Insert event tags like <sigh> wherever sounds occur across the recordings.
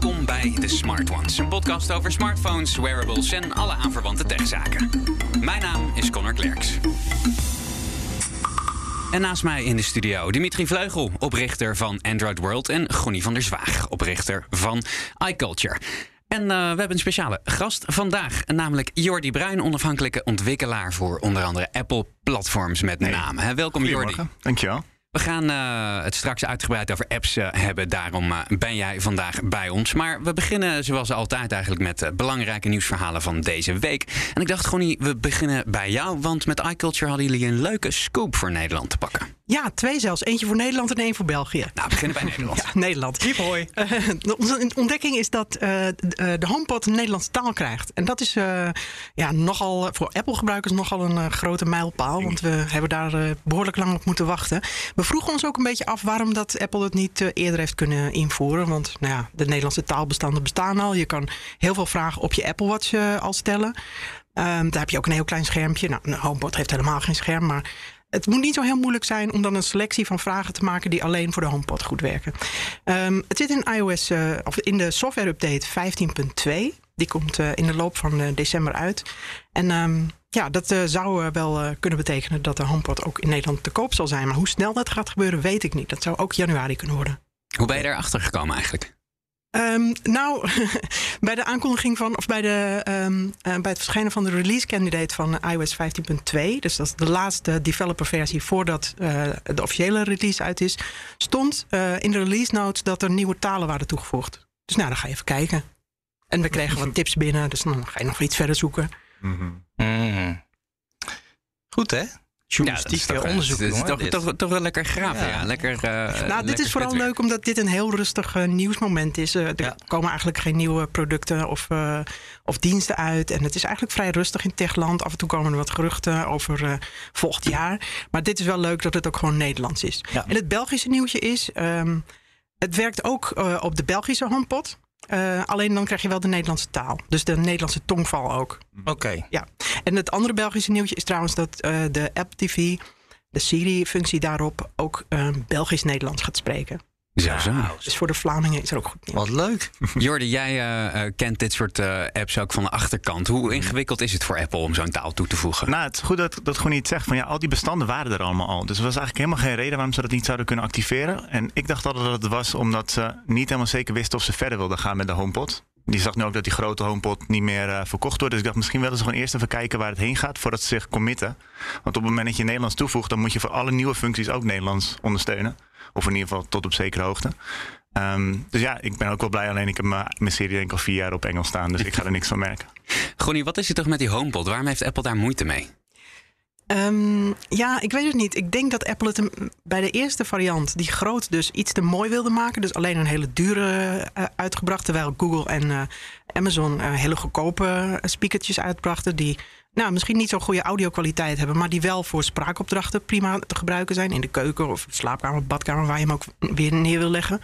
Welkom bij The Smart Ones, een podcast over smartphones, wearables en alle aanverwante techzaken. Mijn naam is Connor Klerks. En naast mij in de studio Dimitri Vleugel, oprichter van Android World, en Gonnie van der Zwaag, oprichter van iCulture. En uh, we hebben een speciale gast vandaag, namelijk Jordi Bruin, onafhankelijke ontwikkelaar voor onder andere Apple-platforms met hey. name. Welkom Jordi. Dankjewel. We gaan uh, het straks uitgebreid over apps uh, hebben. Daarom uh, ben jij vandaag bij ons. Maar we beginnen zoals altijd eigenlijk met belangrijke nieuwsverhalen van deze week. En ik dacht, Gonnie, we beginnen bij jou. Want met iCulture hadden jullie een leuke scoop voor Nederland te pakken. Ja, twee zelfs. Eentje voor Nederland en één voor België. Nou, we beginnen bij Nederland. <laughs> ja, Nederland. Hip hoi. onze ontdekking is dat de HomePod een Nederlandse taal krijgt. En dat is ja, nogal voor Apple-gebruikers nogal een grote mijlpaal. Want we hebben daar behoorlijk lang op moeten wachten. We vroegen ons ook een beetje af waarom dat Apple het niet uh, eerder heeft kunnen invoeren. Want nou ja, de Nederlandse taalbestanden bestaan al. Je kan heel veel vragen op je Apple Watch uh, al stellen. Um, daar heb je ook een heel klein schermpje. Nou, een HomePod heeft helemaal geen scherm, maar het moet niet zo heel moeilijk zijn om dan een selectie van vragen te maken die alleen voor de HomePod goed werken. Um, het zit in iOS uh, of in de software update 15.2. Die komt uh, in de loop van uh, december uit. En um, ja, dat zou wel kunnen betekenen dat de HomePod ook in Nederland te koop zal zijn. Maar hoe snel dat gaat gebeuren, weet ik niet. Dat zou ook januari kunnen worden. Hoe ben je erachter gekomen eigenlijk? Um, nou, <laughs> bij de aankondiging van, of bij, de, um, uh, bij het verschijnen van de release candidate van iOS 15.2, dus dat is de laatste developer versie voordat uh, de officiële release uit is, stond uh, in de release notes dat er nieuwe talen waren toegevoegd. Dus nou, dan ga je even kijken. En we kregen wat tips binnen, dus dan ga je nog iets verder zoeken. Mm-hmm. Mm. Goed hè? Journalistiek ja, onderzoek. Toch, toch, toch, wel lekker graven. Ja. Ja. Lekker, uh, nou, lekker dit is vooral leuk omdat dit een heel rustig uh, nieuwsmoment is. Uh, er ja. komen eigenlijk geen nieuwe producten of, of diensten uit. En het is eigenlijk vrij rustig in techland. Af en toe komen er wat geruchten over volgend jaar. Maar dit is wel leuk dat het ook gewoon Nederlands is. En het Belgische nieuwtje is... Um, het werkt ook op de Belgische HomePod. Uh, alleen dan krijg je wel de Nederlandse taal. Dus de Nederlandse tongval ook. Oké. Okay. Ja. En het andere Belgische nieuwtje is trouwens dat uh, de App TV, de Siri-functie daarop, ook uh, Belgisch-Nederlands gaat spreken. Zo, zo. Dus voor de Vlamingen is er ook goed nieuws. Wat leuk. <laughs> Jordi, jij uh, kent dit soort uh, apps ook van de achterkant. Hoe ingewikkeld is het voor Apple om zo'n taal toe te voegen? Nou, het is goed dat, dat gewoon niet zegt van ja, al die bestanden waren er allemaal al. Dus er was eigenlijk helemaal geen reden waarom ze dat niet zouden kunnen activeren. En ik dacht altijd dat het was omdat ze niet helemaal zeker wisten of ze verder wilden gaan met de HomePod. Die zag nu ook dat die grote HomePod niet meer uh, verkocht wordt. Dus ik dacht, misschien willen ze gewoon eerst even kijken waar het heen gaat voordat ze zich committen. Want op het moment dat je Nederlands toevoegt, dan moet je voor alle nieuwe functies ook Nederlands ondersteunen. Of in ieder geval tot op zekere hoogte. Um, dus ja, ik ben ook wel blij. Alleen ik heb mijn serie denk ik al vier jaar op Engels staan. Dus ik ga er niks van merken. <laughs> Gonnie, wat is het toch met die HomePod? Waarom heeft Apple daar moeite mee? Um, ja, ik weet het niet. Ik denk dat Apple het bij de eerste variant, die groot dus iets te mooi wilde maken. Dus alleen een hele dure uh, uitgebracht. Terwijl Google en uh, Amazon uh, hele goedkope speakertjes uitbrachten. Die nou, misschien niet zo'n goede audio-kwaliteit hebben, maar die wel voor spraakopdrachten prima te gebruiken zijn. In de keuken of slaapkamer, badkamer, waar je hem ook weer neer wil leggen.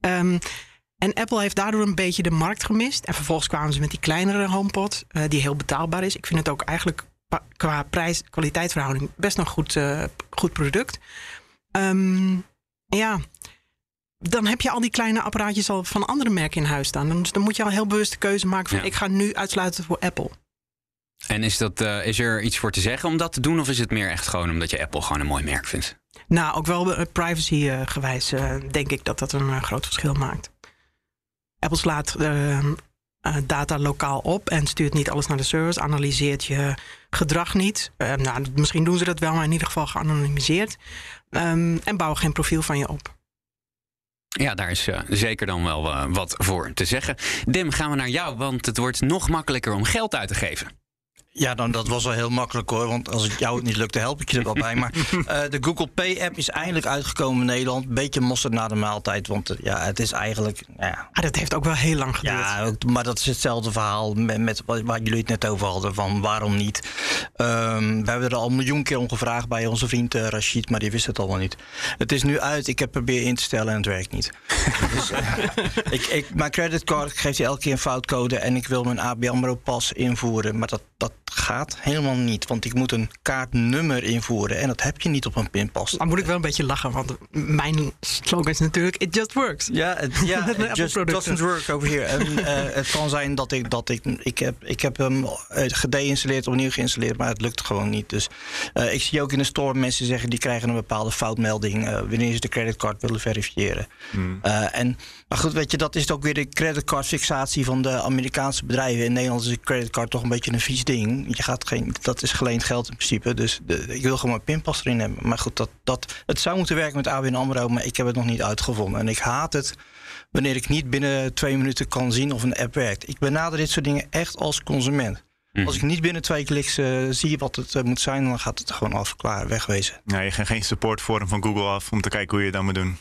Um, en Apple heeft daardoor een beetje de markt gemist. En vervolgens kwamen ze met die kleinere HomePod, uh, die heel betaalbaar is. Ik vind het ook eigenlijk qua prijs-kwaliteitsverhouding best nog goed, uh, goed product. Um, ja, dan heb je al die kleine apparaatjes al van andere merken in huis staan. Dus dan moet je al heel bewust de keuze maken van ja. ik ga nu uitsluiten voor Apple. En is, dat, uh, is er iets voor te zeggen om dat te doen? Of is het meer echt gewoon omdat je Apple gewoon een mooi merk vindt? Nou, ook wel privacy uh, gewijs uh, denk ik dat dat een uh, groot verschil maakt. Apple slaat data lokaal op en stuurt niet alles naar de servers, analyseert je gedrag niet. nou, misschien doen ze dat wel, maar in ieder geval geanonimiseerd. Um, en bouwen geen profiel van je op. Ja, daar is uh, zeker dan wel uh, wat voor te zeggen. Dim, gaan we naar jou, want het wordt nog makkelijker om geld uit te geven. Ja, dan, dat was wel heel makkelijk hoor. Want als het jou het niet lukte, help ik je er wel bij. Maar uh, <laughs> de Google Pay app is eindelijk uitgekomen in Nederland. Beetje mosterd na de maaltijd. Want uh, ja, het is eigenlijk. Ja. Ah, dat heeft ook wel heel lang geduurd. Ja, maar dat is hetzelfde verhaal met, met waar jullie het net over hadden. Van waarom niet? Um, we hebben er al een miljoen keer om gevraagd bij onze vriend uh, Rashid. Maar die wist het al wel niet. Het is nu uit. Ik heb proberen in te stellen en het werkt niet. <laughs> dus, ik, ik, mijn creditcard geeft je elke keer een foutcode. En ik wil mijn ABN AMRO pas invoeren. Maar dat, dat gaat helemaal niet. Want ik moet een kaartnummer invoeren. En dat heb je niet op een pinpas. Dan moet ik wel een beetje lachen, want mijn slogan is natuurlijk: It just works. Ja, het ja, <laughs> it just doesn't work over here. En, <laughs> eh, het kan zijn dat ik, dat ik, ik heb, ik heb hem eh, gedeinstalleerd, opnieuw geïnstalleerd, maar het lukt gewoon niet. Dus eh, ik zie ook in de store mensen zeggen die krijgen een bepaalde foutmelding eh, wanneer ze de creditcard willen verifiëren. Eh, en, maar goed, weet je, dat is ook weer de creditcardfixatie van de Amerikaanse bedrijven. In Nederland is een creditcard toch een beetje een vies ding. Je gaat geen, dat is geleend geld in principe. Dus de, ik wil gewoon mijn pinpas erin hebben. Maar goed, dat, dat, het zou moeten werken met ABN AMRO, maar ik heb het nog niet uitgevonden. En ik haat het wanneer ik niet binnen twee minuten kan zien of een app werkt. Ik benader dit soort dingen echt als consument. Mhm. Als ik niet binnen twee kliks eh, zie wat het eh, moet zijn, dan gaat het gewoon af, klaar, wegwezen. Ja, je gaat geen supportforum van Google af om te kijken hoe je dan moet doen.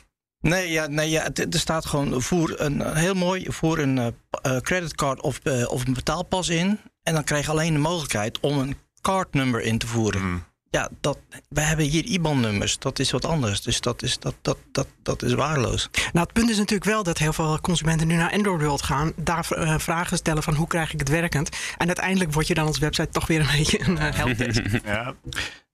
Nee, ja, nee ja, er staat gewoon voer een eh, heel mooi voer een eh, eh, creditcard of, eh, of een betaalpas in. En dan krijg je alleen de mogelijkheid om een cardnummer in te voeren. Mm. Ja, dat, we hebben hier IBAN-nummers. Dat is wat anders. Dus dat is, dat, dat, dat, dat is waardeloos. Nou, het punt is natuurlijk wel dat heel veel consumenten nu naar Android World gaan. Daar vragen stellen van hoe krijg ik het werkend. En uiteindelijk word je dan als website toch weer een beetje een uh, helpdesk. <laughs> Ja,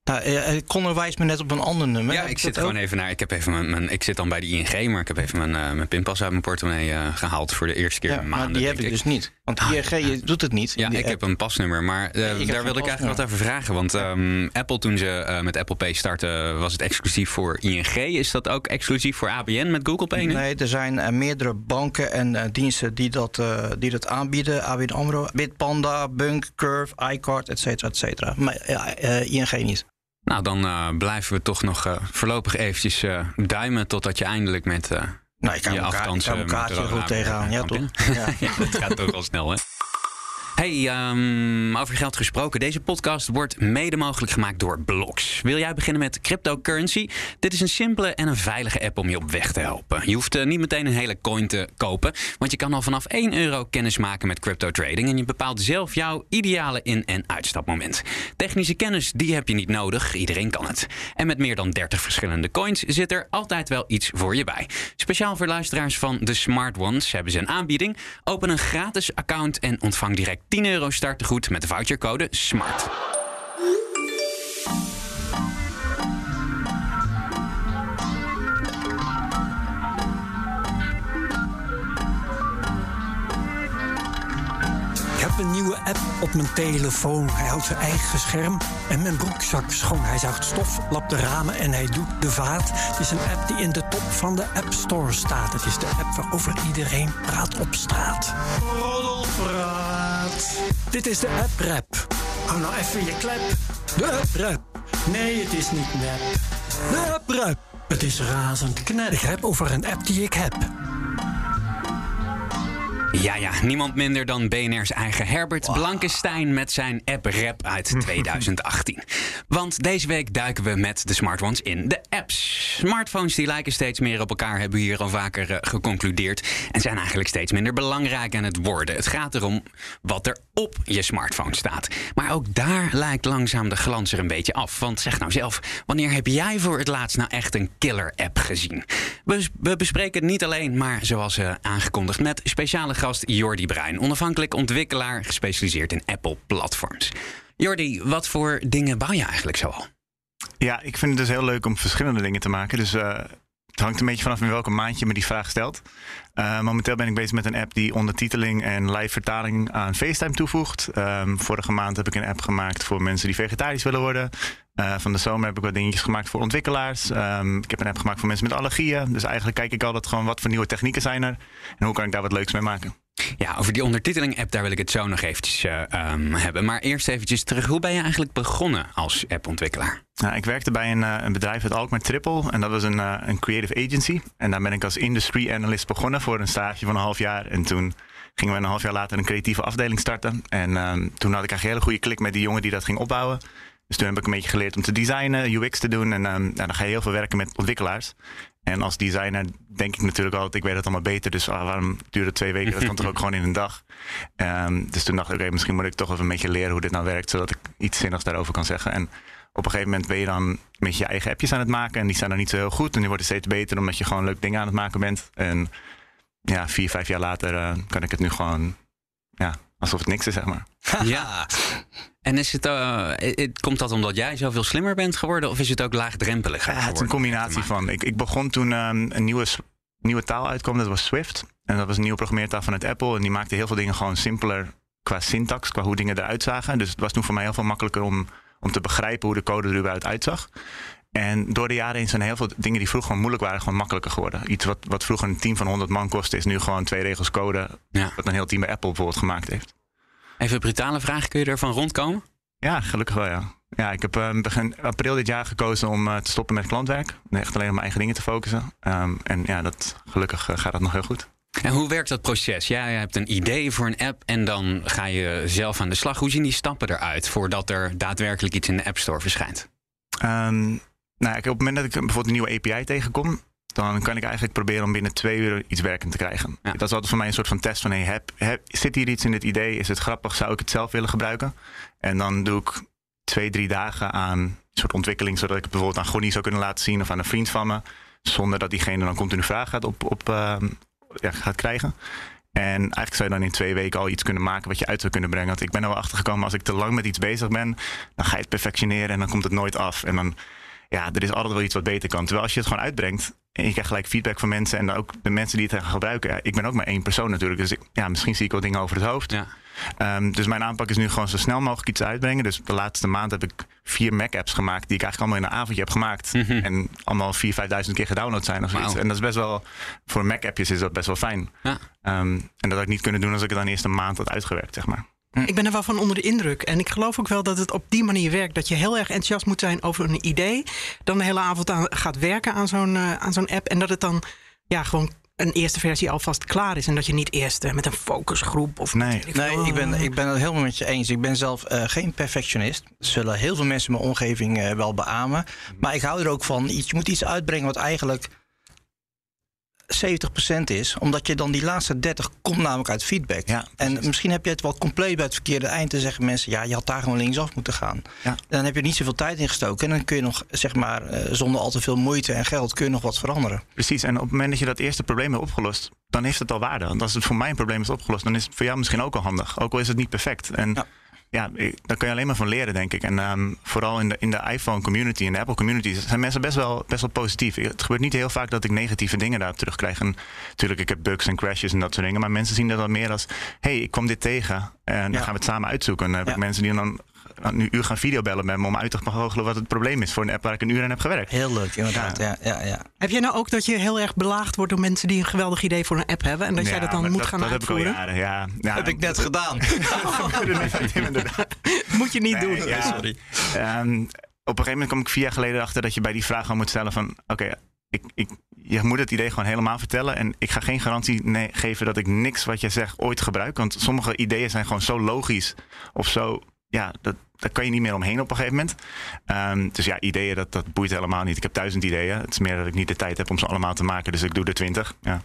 Nou, eh, eh, Connor wijst me net op een ander nummer. Ja, ik zit gewoon ook? even naar. Ik heb even mijn, mijn. Ik zit dan bij de ING, maar ik heb even mijn, eh, mijn pinpas uit mijn portemonnee eh, gehaald voor de eerste keer Ja, in maar maanden. die heb ik dus niet. Want ING je doet het niet. Ja, ik app. heb een pasnummer, maar eh, daar wilde ik eigenlijk wat over vragen. Want ehm, Apple, toen ze eh, met Apple Pay startte, was het exclusief voor ING. Is dat ook exclusief voor ABN met Google Pay nu? Nee, er zijn eh, meerdere banken en eh, diensten die dat, eh, die dat aanbieden. ABN AMRO, Bitpanda, Bunk, Curve, iCard, et cetera, et cetera. Maar ja, eh, ING niet. Nou, dan eh, blijven we toch nog eh, voorlopig eventjes eh, duimen totdat je eindelijk met Nou, ik kan je kaart- ik kan tegenaan. Ja, toch? Ja. <laughs> Ja, dat gaat toch wel snel, hè? Hey, ehm, over geld gesproken. Deze podcast wordt mede mogelijk gemaakt door Blocks. Wil jij beginnen met cryptocurrency? Dit is een simpele en een veilige app om je op weg te helpen. Je hoeft eh, niet meteen een hele coin te kopen, want je kan al vanaf 1 euro kennis maken met crypto trading en je bepaalt zelf jouw ideale in- en uitstapmoment. Technische kennis, die heb je niet nodig. Iedereen kan het. En met meer dan 30 verschillende coins zit er altijd wel iets voor je bij. Speciaal voor luisteraars van de Smart Ones hebben ze een aanbieding. Open een gratis account en ontvang direct 10 euro startegoed met de vouchercode SMART. Ik heb een nieuwe app op mijn telefoon. Hij houdt zijn eigen scherm en mijn broekzak schoon. Hij zuigt stof, lapt de ramen en hij doet de vaat. Het is een app die in de top van de App Store staat. Het is de app waarover iedereen praat op straat. Roddelpraat. Dit is de App Rap. Hou nou even je klep. De App Rap. Nee, het is niet nep. De App Rap. Het is razend knap. Ik heb over een app die ik heb. Ja, ja, niemand minder dan BNR's eigen Herbert Blankenstein met zijn app Rap uit <laughs> 2018. Want deze week duiken we met de Smart Ones in de apps. Smartphones die lijken steeds meer op elkaar, hebben we hier al vaker eh, geconcludeerd. En zijn eigenlijk steeds minder belangrijk aan het worden. Het gaat erom wat er op je smartphone staat. Maar ook daar lijkt langzaam de glans er een beetje af. Want zeg nou zelf, wanneer heb jij voor het laatst nou echt een killer app gezien? We, we bespreken het niet alleen, maar zoals eh, aangekondigd met speciale gast Jordi Bruin, onafhankelijk ontwikkelaar gespecialiseerd in Apple-platforms. Jordi, wat voor dingen bouw je eigenlijk zoal? Ja, ik vind het dus heel leuk om verschillende dingen te maken. Dus eh, het hangt een beetje vanaf in welke maand je me die vraag stelt. Eh, momenteel ben ik bezig met een app die ondertiteling en live vertaling aan FaceTime toevoegt. Ehm, vorige maand heb ik een app gemaakt voor mensen die vegetarisch willen worden. Eh, van de zomer heb ik wat dingetjes gemaakt voor ontwikkelaars. Ehm, ik heb een app gemaakt voor mensen met allergieën. Dus eigenlijk kijk ik altijd gewoon wat voor nieuwe technieken zijn er. En hoe kan ik daar wat leuks mee maken. Ja, over die ondertiteling-app, daar wil ik het zo nog eventjes eh, ehm, hebben. Maar eerst eventjes terug, hoe ben je eigenlijk begonnen als appontwikkelaar? Nou, ik werkte bij een, eh, een bedrijf uit Alkmaar Triple. En dat was een, een creative agency. En daar ben ik als industry analyst begonnen voor een stage van een half jaar. En toen gingen we een half jaar later een creatieve afdeling starten. En ehm, toen had ik eigenlijk een hele goede klik met die jongen die dat ging opbouwen. Dus toen heb ik een beetje geleerd om te designen, UX te doen. En ehm, nou, dan ga je heel veel werken met ontwikkelaars. En als designer denk ik natuurlijk altijd, ik weet het allemaal beter. Dus ah, waarom duurt het twee weken? Dat kan toch ook <laughs> gewoon in een dag. Ehm, dus toen dacht ik, oké, misschien moet ik toch even een beetje leren hoe dit nou werkt. Zodat ik iets zinnigs daarover kan zeggen. En op een gegeven moment ben je dan beetje je eigen appjes aan het maken. En die zijn dan niet zo heel goed. En die worden steeds beter omdat je gewoon leuk dingen aan het maken bent. En ja, vier, vijf jaar later eh, kan ik het nu gewoon ja, alsof het niks is, zeg maar. <laughs> Ja. En is het, eh, het- komt dat omdat jij zoveel slimmer bent geworden? Of is het ook laagdrempeliger Ja, het is geworden een combinatie van. Ik, ik begon toen ehm, een nieuwe, nieuwe taal uitkwam, dat was Swift. En dat was een nieuwe programmeertaal vanuit Apple. En die maakte heel veel dingen gewoon simpeler qua syntax, qua hoe dingen eruit zagen. Dus het was toen voor mij heel veel makkelijker om, om te begrijpen hoe de code er überhaupt uitzag. En door de jaren heen zijn heel veel dingen die vroeger gewoon moeilijk waren, gewoon makkelijker geworden. Iets wat, wat vroeger een team van 100 man kostte, is nu gewoon twee regels code. Ja. Wat een heel team bij Apple bijvoorbeeld gemaakt heeft. Even een brutale vraag, kun je ervan rondkomen? Ja, gelukkig wel, ja. Ja, ik heb eh, begin april dit jaar gekozen om eh, te stoppen met klantwerk. Echt alleen op mijn eigen dingen te focussen. Ehm, en ja, dat, gelukkig eh, gaat dat nog heel goed. En hoe werkt dat proces? Ja, je hebt een idee voor een app en dan ga je zelf aan de slag. Hoe zien die stappen eruit voordat er daadwerkelijk iets in de App Store verschijnt? Ehm, nou, kijk, op het moment dat ik bijvoorbeeld een nieuwe API tegenkom, dan kan ik eigenlijk proberen om binnen twee uur iets werkend te krijgen. Ja. Dat is altijd voor mij een soort van test van, hey, heb, heb, zit hier iets in dit idee? Is het grappig? Zou ik het zelf willen gebruiken? En dan doe ik twee, drie dagen aan een soort ontwikkeling, zodat ik het bijvoorbeeld aan Gonnie zou kunnen laten zien of aan een vriend van me, zonder dat diegene dan continu vragen gaat, op, op, ehm, ja, gaat krijgen. En eigenlijk zou je dan in twee weken al iets kunnen maken wat je uit zou kunnen brengen. Want ik ben er wel achter gekomen, als ik te lang met iets bezig ben, dan ga je het perfectioneren en dan komt het nooit af. En dan, ja, er is altijd wel iets wat beter kan. Terwijl als je het gewoon uitbrengt en je krijgt gelijk feedback van mensen en dan ook de mensen die het gaan gebruiken. Ja, ik ben ook maar één persoon natuurlijk, dus ik, ja, misschien zie ik wel dingen over het hoofd. Ja. Ehm, dus mijn aanpak is nu gewoon zo snel mogelijk iets uitbrengen. Dus de laatste maand heb ik vier Mac-apps gemaakt die ik eigenlijk allemaal in een avondje heb gemaakt. Mhm. En allemaal 4.000, 5.000 keer gedownload zijn of zoiets. En dat is best wel, voor Mac-appjes is dat best wel fijn. Ja. Ehm, en dat had ik niet kunnen doen als ik het dan eerst een maand had uitgewerkt, zeg maar. Ik ben er wel van onder de indruk. En ik geloof ook wel dat het op die manier werkt. Dat je heel erg enthousiast moet zijn over een idee. Dan de hele avond aan gaat werken aan zo'n eh, aan zo'n app. En dat het dan ja, gewoon een eerste versie alvast klaar is. En dat je niet eerst eh, met een focusgroep of... Nee. weet Nee, ik ben, eh, ik ben het helemaal met je eens. Ik ben zelf eh, geen perfectionist. Dat zullen heel veel mensen in mijn omgeving eh, wel beamen. Maar ik hou er ook van. Je moet iets uitbrengen wat eigenlijk 70% is. Omdat je dan die laatste 30 komt namelijk uit feedback. Ja, en misschien heb je het wel compleet bij het verkeerde eind te zeggen mensen... ja, je had daar gewoon linksaf moeten gaan. Ja. Dan heb je niet zoveel tijd in gestoken. En dan kun je nog, zeg maar, eh, zonder al te veel moeite en geld... kun je nog wat veranderen. Precies, en op het moment dat je dat eerste probleem hebt opgelost, dan heeft het al waarde. Want als het voor mij een probleem is opgelost, dan is het voor jou misschien ook al handig. Ook al is het niet perfect. En Ja. Ja, ik- daar kun je alleen maar van leren, denk ik. En ehm, vooral in de, in de iPhone community, in de Apple community, zijn mensen best wel, best wel positief. Het gebeurt niet heel vaak dat ik negatieve dingen daarop terugkrijg. En natuurlijk, ik heb bugs en crashes en dat soort dingen. Maar mensen zien dat dan meer als, hey, ik kwam dit tegen. En dan Ja. gaan we het samen uitzoeken. En dan heb Ja. ik mensen die dan een uur gaan videobellen met me om uit te vogelen wat het probleem is voor een app waar ik een uur aan heb gewerkt. Heel leuk, inderdaad. Ja. Ja, ja, Heb jij nou ook dat je heel erg belaagd wordt door mensen die een geweldig idee voor een app hebben? En dat jij dat dan moet gaan dat heb ik al uitvoeren? jaren, ja. ja Heb ik net gedaan. <laughs> <laughs> Moet je niet Nee, doen. ja. Sorry. Ehm, op een gegeven moment kwam ik vier jaar geleden achter dat je bij die vraag al moet stellen van... Oké, ik, ik, je moet het idee gewoon helemaal vertellen. En ik ga geen garantie nee, geven dat ik niks wat je zegt ooit gebruik. Want sommige ideeën zijn gewoon zo logisch of zo... Ja, dat, daar kan je niet meer omheen op een gegeven moment. Ehm, dus ja, ideeën, dat, dat boeit helemaal niet. Ik heb duizend ideeën. Het is meer dat ik niet de tijd heb om ze allemaal te maken. Dus ik doe er twintig. Ja.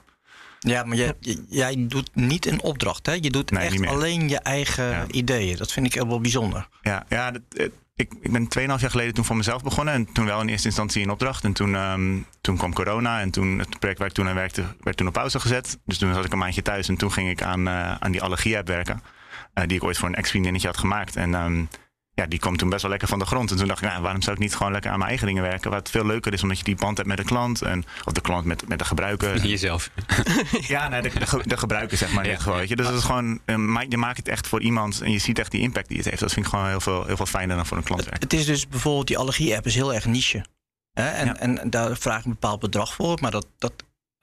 Ja, maar jij, jij doet niet een opdracht, hè? Je doet Nee, echt alleen je eigen Ja. ideeën. Dat vind ik heel wel bijzonder. Ja, ja dat, eh, ik, ik ben 2,5 jaar geleden toen voor mezelf begonnen. En toen wel in eerste instantie in opdracht. En toen, ehm, toen kwam corona. En toen het project waar ik toen aan werkte, werd toen op pauze gezet. Dus toen zat ik een maandje thuis. En toen ging ik aan, eh, aan die allergie-app werken. eh, die ik ooit voor een ex-vriendinnetje had gemaakt. En ehm, ja, die kwam toen best wel lekker van de grond. En toen dacht ik, nou, waarom zou ik niet gewoon lekker aan mijn eigen dingen werken? Wat veel leuker is, omdat je die band hebt met de klant. En, of de klant met, met de gebruiker. <laughs> Jezelf. <laughs> Ja, nee, de, de, ge- de gebruiker zeg maar Ja. geval. Weet je. Dus het is gewoon, eh, je maakt het echt voor iemand en je ziet echt die impact die het heeft. Dat vind ik gewoon heel veel, heel veel fijner dan voor een klant werken. Het is dus bijvoorbeeld, die allergie-app is heel erg niche. Hè? En, Ja. en daar vraag ik een bepaald bedrag voor. Maar dat, dat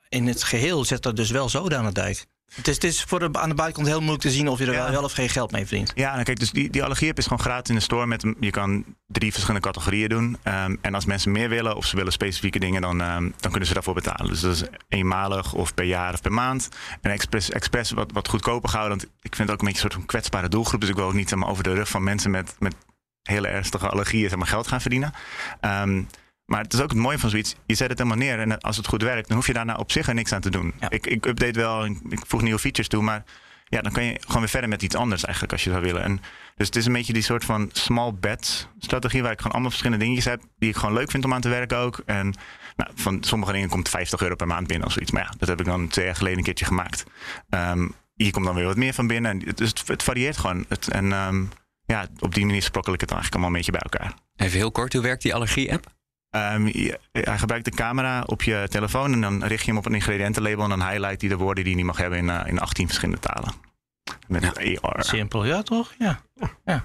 in het geheel zet dat dus wel zoden aan de dijk. Het is, het is voor de, aan de buitenkant heel moeilijk te zien of je er Ja. wel, of geen geld mee verdient. Ja, nou kijk, dus die, die allergie-app is gewoon gratis in de store. Met, je kan drie verschillende categorieën doen. Ehm, en als mensen meer willen of ze willen specifieke dingen, dan, ehm, dan kunnen ze daarvoor betalen. Dus dat is eenmalig of per jaar of per maand. En expres, expres wat, wat goedkoper gehouden. Want ik vind het ook een beetje een soort van kwetsbare doelgroep. Dus ik wil ook niet zeg maar, over de rug van mensen met, met hele ernstige allergieën zeg maar, geld gaan verdienen. Ehm, maar het is ook het mooie van zoiets. Je zet het helemaal neer en als het goed werkt, dan hoef je daarna op zich er niks aan te doen. Ja. Ik, ik update wel, ik voeg nieuwe features toe, maar ja, dan kan je gewoon weer verder met iets anders eigenlijk als je zou willen. En dus het is een beetje die soort van small bets strategie waar ik gewoon allemaal verschillende dingetjes heb die ik gewoon leuk vind om aan te werken ook. En nou, van sommige dingen komt 50 euro per maand binnen of zoiets. Maar ja, dat heb ik dan twee jaar geleden een keertje gemaakt. Ehm, hier komt dan weer wat meer van binnen. En dus het, het varieert gewoon. Het, en ehm, ja, op die manier sprokkel ik het dan eigenlijk allemaal een beetje bij elkaar. Even heel kort, hoe werkt die allergie-app? Ehm, je- hij gebruikt de camera op je telefoon en dan richt je hem op een ingrediëntenlabel en dan highlight hij de woorden die hij niet mag hebben in, eh, in 18 verschillende talen. Met Ja. AR. Simpel, ja toch? Ja.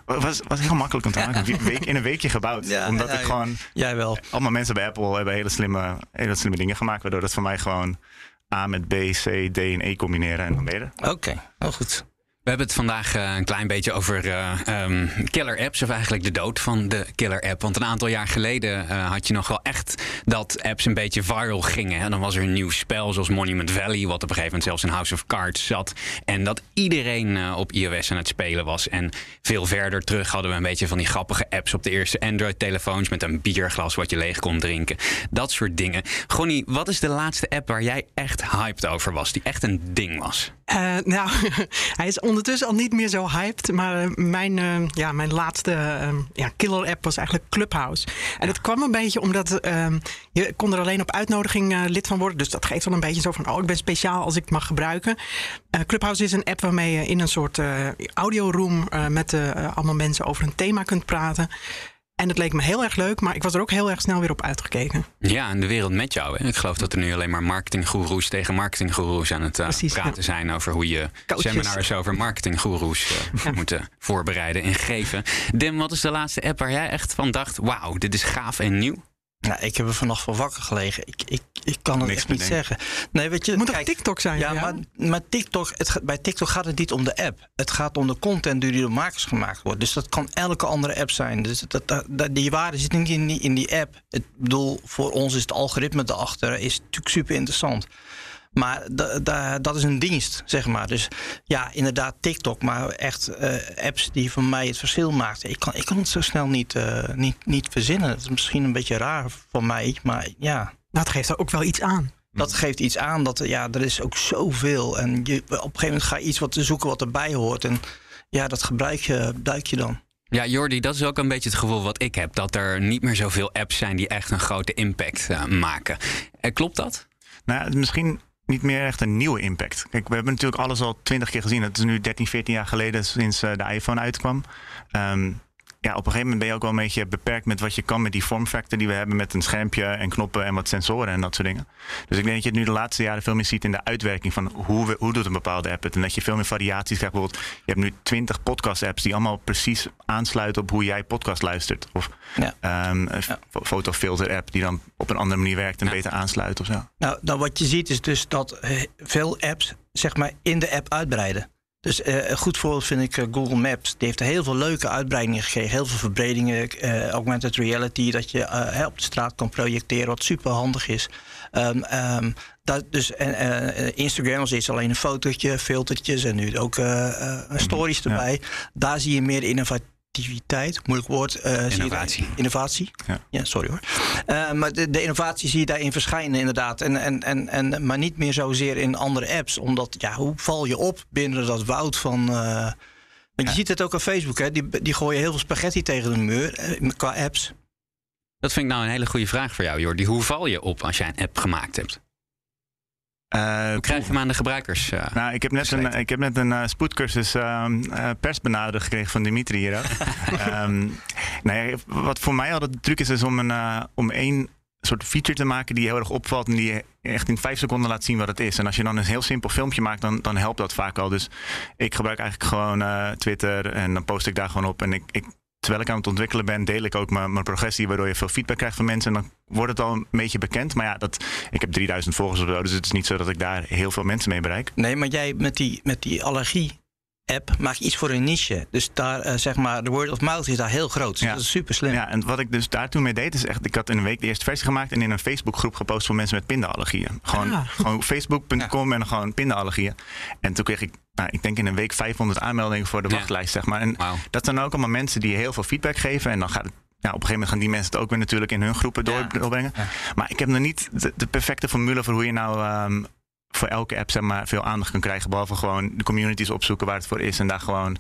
Was, was heel makkelijk om te maken. Week, in een weekje gebouwd. Ja, Omdat ja, ik ja. gewoon Jij wel. allemaal mensen bij Apple hebben hele slimme, hele slimme dingen gemaakt. Waardoor dat voor mij gewoon A met B, C, D en E combineren en dan ben je er. Oké, heel goed. We hebben het vandaag eh, een klein beetje over eh, ehm, killer apps, of eigenlijk de dood van de killer app. Want een aantal jaar geleden eh, had je nog wel echt dat apps een beetje viral gingen. En dan was er een nieuw spel zoals Monument Valley, wat op een gegeven moment zelfs in House of Cards zat. En dat iedereen op iOS aan het spelen was. En veel verder terug hadden we een beetje van die grappige apps op de eerste Android-telefoons met een bierglas wat je leeg kon drinken. Dat soort dingen. Gonnie, wat is de laatste app waar jij echt hyped over was, die echt een ding was? Eh, nou, <laughs> hij is ondertussen al niet meer zo hyped. Maar eh, mijn, eh, ja, mijn laatste ja, killer app was eigenlijk Clubhouse. En dat kwam een beetje omdat eh, je kon er alleen op uitnodiging lid van worden. Dus dat geeft dan een beetje zo van, oh, ik ben speciaal als ik het mag gebruiken. Clubhouse is een app waarmee je in een soort audioroom met allemaal mensen over een thema kunt praten. En het leek me heel erg leuk, maar ik was er ook heel erg snel weer op uitgekeken. Ja, en de wereld met jou. Hè? Ik geloof dat er nu alleen maar marketinggoeroes tegen marketinggoeroes aan het eh, Precies, praten ja. zijn over hoe je Coaches. seminars over marketinggoeroes eh, <laughs> moet eh, voorbereiden en geven. Dim, wat is de laatste app waar jij echt van dacht: wauw, dit is gaaf en nieuw? Nou, ik heb er vannacht van wakker gelegen. Ik, ik, ik kan het Niks echt niet zeggen. Nee, weet je, Het moet kijk, TikTok zijn? Ja, maar, maar TikTok, het, bij TikTok gaat het niet om de app. Het gaat om de content die door makers gemaakt wordt. Dus dat kan elke andere app zijn. Dus dat, dat, dat- die waarde zit niet in die, in die app. Ik bedoel, voor ons is het algoritme erachter is natuurlijk super interessant. Maar da- da- dat is een dienst, zeg maar. Dus ja, inderdaad TikTok. Maar echt eh, apps die voor mij het verschil maakten. Ik kan, ik kan het zo snel niet, eh, niet, niet verzinnen. Het is misschien een beetje raar voor mij. Maar ja, het geeft er ook wel iets aan. dat geeft iets aan dat ja, er is ook zoveel. En je, op een gegeven moment ga je iets wat te zoeken wat erbij hoort. En ja, dat gebruik je, gebruik je dan. Ja, Jordi, dat is ook een beetje het gevoel wat ik heb. Dat er niet meer zoveel apps zijn die echt een grote impact eh, maken. Eh, klopt dat? Nou, misschien niet meer echt een nieuwe impact. Kijk, we hebben natuurlijk alles al twintig keer gezien. Het is nu 13, 14 jaar geleden sinds eh, de iPhone uitkwam. Ehm, ja, op een gegeven moment ben je ook wel een beetje beperkt met wat je kan met die vormfactor die we hebben met een schermpje en knoppen en wat sensoren en dat soort dingen. Dus ik denk dat je het nu de laatste jaren veel meer ziet in de uitwerking van hoe, we, hoe doet een bepaalde app het. En dat je veel meer variaties krijgt. Bijvoorbeeld, je hebt nu 20 podcast apps die allemaal precies aansluiten op hoe jij podcast luistert. Of Ja. ehm, een Ja. fotofilter app die dan op een andere manier werkt en Ja. beter aansluit of zo. Nou, nou, wat je ziet is dus dat eh, veel apps zeg maar, in de app uitbreiden. Dus eh, een goed voorbeeld vind ik eh, Google Maps. Die heeft heel veel leuke uitbreidingen gekregen. Heel veel verbredingen. eh, augmented reality, dat je eh, op de straat kan projecteren, wat super handig is. Ehm, ehm, dat, dus, en, eh, Instagram was eerst alleen een fotootje, filtertjes en nu ook eh, eh, stories Ja. erbij. Daar zie je meer innovativiteit, moeilijk woord. je daar- Innovatie. innovatie. Ja. Ja, sorry hoor. Eh, maar de, de innovatie zie je daarin verschijnen, inderdaad. En, en, en, en, maar niet meer zozeer in andere apps. Omdat, ja, hoe val je op binnen dat woud van. eh, want je ziet het ook op Facebook, hè? Die, die gooien heel veel spaghetti tegen de muur qua apps. Dat vind ik nou een hele goede vraag voor jou, Jordi. Hoe val je op als jij een app gemaakt hebt? Hoe krijg je hem aan de gebruikers? eh? Nou, ik heb net een, ik heb net een eh, spoedcursus ehm eh, persbenaderd gekregen van Dimitri hier ook. <laughs> Ehm, nee, wat voor mij altijd de truc is, is om, een, om één soort feature te maken die heel erg opvalt en die je echt in vijf seconden laat zien wat het is. En als je dan een heel simpel filmpje maakt, dan, dan helpt dat vaak al. Dus ik gebruik eigenlijk gewoon Twitter en dan post ik daar gewoon op. En ik, ik, terwijl ik aan het ontwikkelen ben, deel ik ook mijn, mijn progressie, waardoor je veel feedback krijgt van mensen. En dan wordt het al een beetje bekend. Maar ja, dat, ik heb 3000 volgers of zo, dus het is niet zo dat ik daar heel veel mensen mee bereik. Nee, maar jij met die, met die allergie. App maak je iets voor een niche. Dus daar, eh, zeg maar, de word of mouth is daar heel groot. Dus Ja. dat is super slim. Ja, en wat ik dus daar toen mee deed, is echt, ik had in een week de eerste versie gemaakt en in een Facebookgroep gepost voor mensen met pindaallergieën. Gewoon, Ah. gewoon facebook.com en dan gewoon pindaallergieën. En toen kreeg ik, nou, ik denk in een week 500 aanmeldingen voor de Ja. wachtlijst, zeg maar. En Wauw. dat zijn ook allemaal mensen die heel veel feedback geven en dan gaat het. Ja, op een gegeven moment gaan die mensen het ook weer natuurlijk in hun groepen Ja. doorbrengen. Ja. Maar ik heb nog niet de, de perfecte formule voor hoe je nou ehm, voor elke app zeg maar, veel aandacht kan krijgen. Behalve gewoon de communities opzoeken waar het voor is en daar gewoon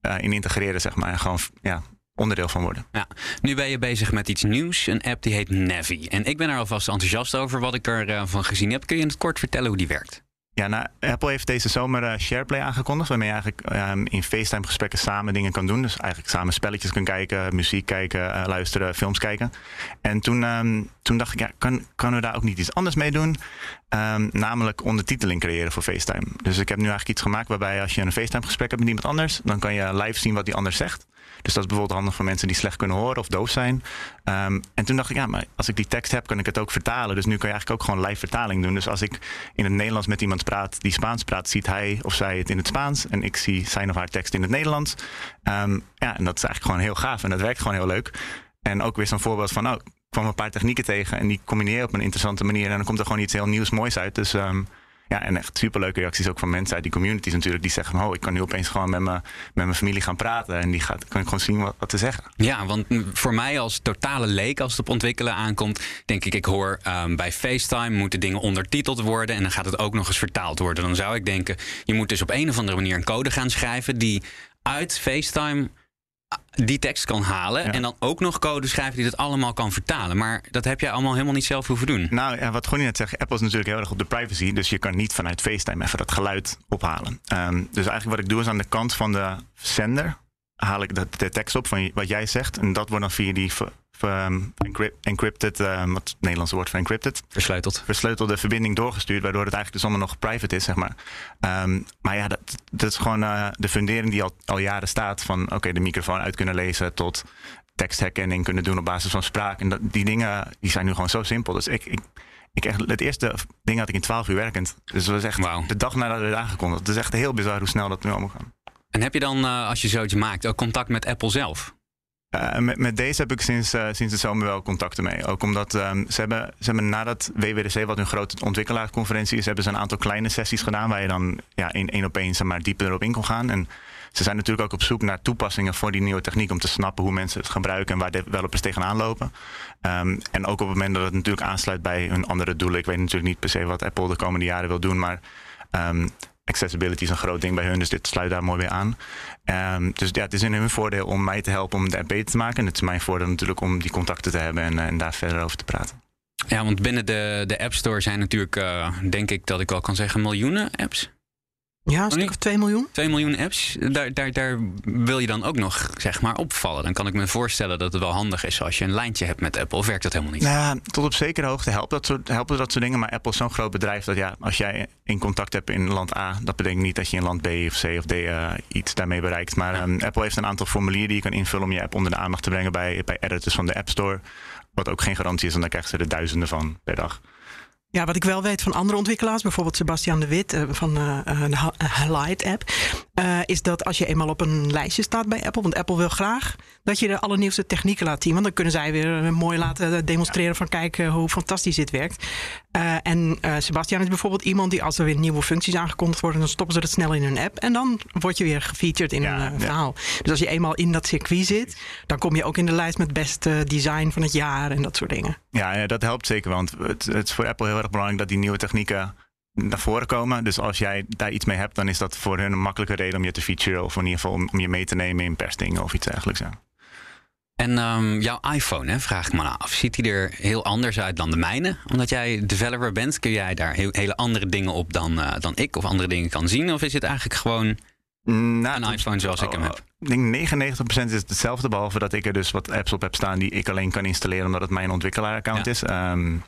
eh, in integreren, zeg maar. En gewoon ja, onderdeel van worden. Ja, nu ben je bezig met iets nieuws, een app die heet Navi. En ik ben er alvast enthousiast over wat ik ervan van gezien heb. Kun je in het kort vertellen hoe die werkt? Ja, nou, Apple heeft deze zomer uh, SharePlay aangekondigd. Waarmee je eigenlijk um, in FaceTime gesprekken samen dingen kan doen. Dus eigenlijk samen spelletjes kan kijken, muziek kijken, uh, luisteren, films kijken. En toen, um, toen dacht ik, ja, kan, kan we daar ook niet iets anders mee doen? Um, namelijk ondertiteling creëren voor FaceTime. Dus ik heb nu eigenlijk iets gemaakt waarbij als je een FaceTime gesprek hebt met iemand anders, dan kan je live zien wat die ander zegt. Dus dat is bijvoorbeeld handig voor mensen die slecht kunnen horen of doof zijn. Um, en toen dacht ik, ja, maar als ik die tekst heb, kan ik het ook vertalen. Dus nu kan je eigenlijk ook gewoon live vertaling doen. Dus als ik in het Nederlands met iemand praat die Spaans praat, ziet hij of zij het in het Spaans. En ik zie zijn of haar tekst in het Nederlands. Um, ja, en dat is eigenlijk gewoon heel gaaf. En dat werkt gewoon heel leuk. En ook weer zo'n voorbeeld van, oh, kwam een paar technieken tegen en die combineer op een interessante manier. En dan komt er gewoon iets heel nieuws, moois uit. Dus um, ja, en echt superleuke reacties ook van mensen uit die communities natuurlijk. Die zeggen, oh, ik kan nu opeens gewoon met, me, met mijn familie gaan praten. En die gaat, kan ik gewoon zien wat, wat te zeggen. Ja, want voor mij als totale leek, als het op ontwikkelen aankomt, denk ik, ik hoor um, bij FaceTime moeten dingen ondertiteld worden. En dan gaat het ook nog eens vertaald worden. Dan zou ik denken, je moet dus op een of andere manier een code gaan schrijven die uit FaceTime die tekst kan halen ja. en dan ook nog code schrijven die dat allemaal kan vertalen. Maar dat heb jij allemaal helemaal niet zelf hoeven doen. Nou, ja, wat Gonnie net zegt, Apple is natuurlijk heel erg op de privacy, dus je kan niet vanuit FaceTime even dat geluid ophalen. Um, dus eigenlijk wat ik doe is aan de kant van de zender haal ik de, de tekst op van wat jij zegt en dat wordt dan via die um, encrypted, um, wat het Nederlandse woord voor encrypted. Versleuteld. Versleutelde verbinding doorgestuurd, waardoor het eigenlijk dus allemaal nog private is, zeg maar. Um, maar ja, dat, dat is gewoon uh, de fundering die al, al jaren staat van oké, okay, de microfoon uit kunnen lezen tot tekstherkenning kunnen doen op basis van spraak. En dat, die dingen die zijn nu gewoon zo simpel. Dus ik, ik, ik echt, het eerste ding had ik in 12 uur werkend. Dus dat was echt wow. de dag nadat het aangekondigd. Het is echt heel bizar hoe snel dat nu allemaal gaat. En heb je dan, uh, als je zoiets maakt, ook contact met Apple zelf? Uh, met, deze heb ik sinds, uh, sinds de zomer wel contacten mee. Ook omdat um, ze, hebben, ze hebben nadat WWDC, wat hun grote ontwikkelaarsconferentie is, hebben ze een aantal kleine sessies gedaan waar je dan ja, één op één maar, dieper erop in kon gaan. En ze zijn natuurlijk ook op zoek naar toepassingen voor die nieuwe techniek om te snappen hoe mensen het gebruiken en waar developers tegenaan lopen. Um, en ook op het moment dat het natuurlijk aansluit bij hun andere doelen. Ik weet natuurlijk niet per se wat Apple de komende jaren wil doen, maar um, accessibility is een groot ding bij hun, dus dit sluit daar mooi bij aan. Um, dus ja, het is in hun voordeel om mij te helpen om de app beter te maken. En het is mijn voordeel natuurlijk om die contacten te hebben en, en daar verder over te praten. Ja, want binnen de, de App Store zijn natuurlijk, uh, denk ik dat ik wel kan zeggen, miljoenen apps. Ja, een stuk of 2 miljoen. 2 miljoen apps. Daar, daar, daar wil je dan ook nog zeg maar opvallen. Dan kan ik me voorstellen dat het wel handig is als je een lijntje hebt met Apple. Of werkt dat helemaal niet? Nou, tot op zekere hoogte helpt dat soort, helpen dat soort dingen. Maar Apple is zo'n groot bedrijf dat ja, als jij in contact hebt in land A, dat betekent niet dat je in land B of C of D uh, iets daarmee bereikt. Maar ja. um, Apple heeft een aantal formulieren die je kan invullen om je app onder de aandacht te brengen bij, bij editors van de App Store. Wat ook geen garantie is, want daar krijgen ze er duizenden van per dag. Ja, wat ik wel weet van andere ontwikkelaars, bijvoorbeeld Sebastian de Wit uh, van uh, de Highlight app, is dat als je eenmaal op een lijstje staat bij Apple, want Apple wil graag dat je de allernieuwste technieken laat zien, want dan kunnen zij weer mooi laten demonstreren van kijk hoe fantastisch dit werkt. en Sebastian is bijvoorbeeld iemand die als er weer nieuwe functies aangekondigd worden, dan stoppen ze het snel in hun app en dan word je weer gefeatured in ja, een verhaal. Ja. Dus als je eenmaal in dat circuit zit, dan kom je ook in de lijst met beste design van het jaar en dat soort dingen. Ja, ja dat helpt zeker, want het, het is voor Apple heel erg belangrijk dat die nieuwe technieken naar voren komen. Dus als jij daar iets mee hebt, dan is dat voor hun een makkelijke reden om je te featuren. Of in ieder geval om, om je mee te nemen in persdingen of iets dergelijks. Ja. En um, jouw iPhone, hè, vraag ik me af. Ziet hij er heel anders uit dan de mijne? Omdat jij developer bent, kun jij daar heel, hele andere dingen op dan, uh, dan ik? Of andere dingen kan zien? Of is het eigenlijk gewoon nou, een iPhone zoals oh, ik hem heb? Ik denk 99% is hetzelfde. Behalve dat ik er dus wat apps op heb staan die ik alleen kan installeren omdat het mijn ontwikkelaar-account ja. is. Um,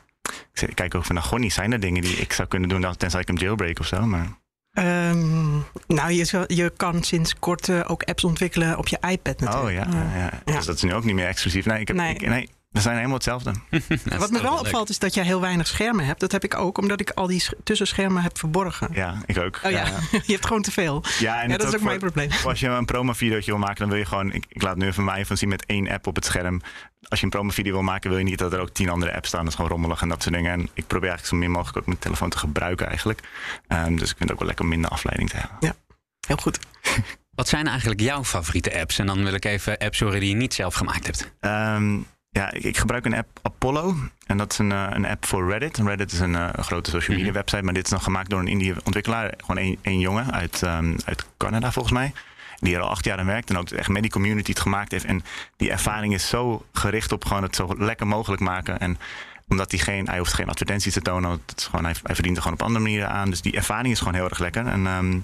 ik kijk ook van, nou, gewoon niet zijn er dingen die ik zou kunnen doen, tenzij ik hem jailbreak of zo. Maar... Um, nou, je, je kan sinds kort uh, ook apps ontwikkelen op je iPad natuurlijk. Oh ja, ja. ja, dus dat is nu ook niet meer exclusief. Nee, ik heb, nee. Ik, nee we zijn helemaal hetzelfde. <laughs> Wat me wel opvalt is dat jij heel weinig schermen hebt. Dat heb ik ook, omdat ik al die tussenschermen heb verborgen. Ja, ik ook. Oh, ja. ja. <laughs> je hebt gewoon te veel. Ja, en ja dat is ook, mijn probleem. Als je een promo-videootje wil maken, dan wil je gewoon... Ik, ik laat nu van mij van zien met één app op het scherm. Als je een promo-video wil maken, wil je niet dat er ook tien andere apps staan. Dat is gewoon rommelig en dat soort dingen. En ik probeer eigenlijk zo min mogelijk ook mijn telefoon te gebruiken eigenlijk. Um, dus ik vind het ook wel lekker minder afleiding te hebben. Ja, heel goed. Wat zijn eigenlijk jouw favoriete apps? En dan wil ik even apps horen die je niet zelf gemaakt hebt. Um, ja, ik, ik, gebruik een app Apollo. En dat is een, uh, een app voor Reddit. Reddit is een, uh, een grote social media website. Maar dit is dan gemaakt door een Indie ontwikkelaar. Gewoon één jongen uit, um, uit Canada volgens mij. Die er al acht jaar aan werkt. En ook echt met die community het gemaakt heeft. En die ervaring is zo gericht op gewoon het zo lekker mogelijk maken. En omdat hij geen, hij hoeft geen advertenties te tonen. Het is gewoon, hij, hij verdient er gewoon op andere manieren aan. Dus die ervaring is gewoon heel erg lekker. En ehm,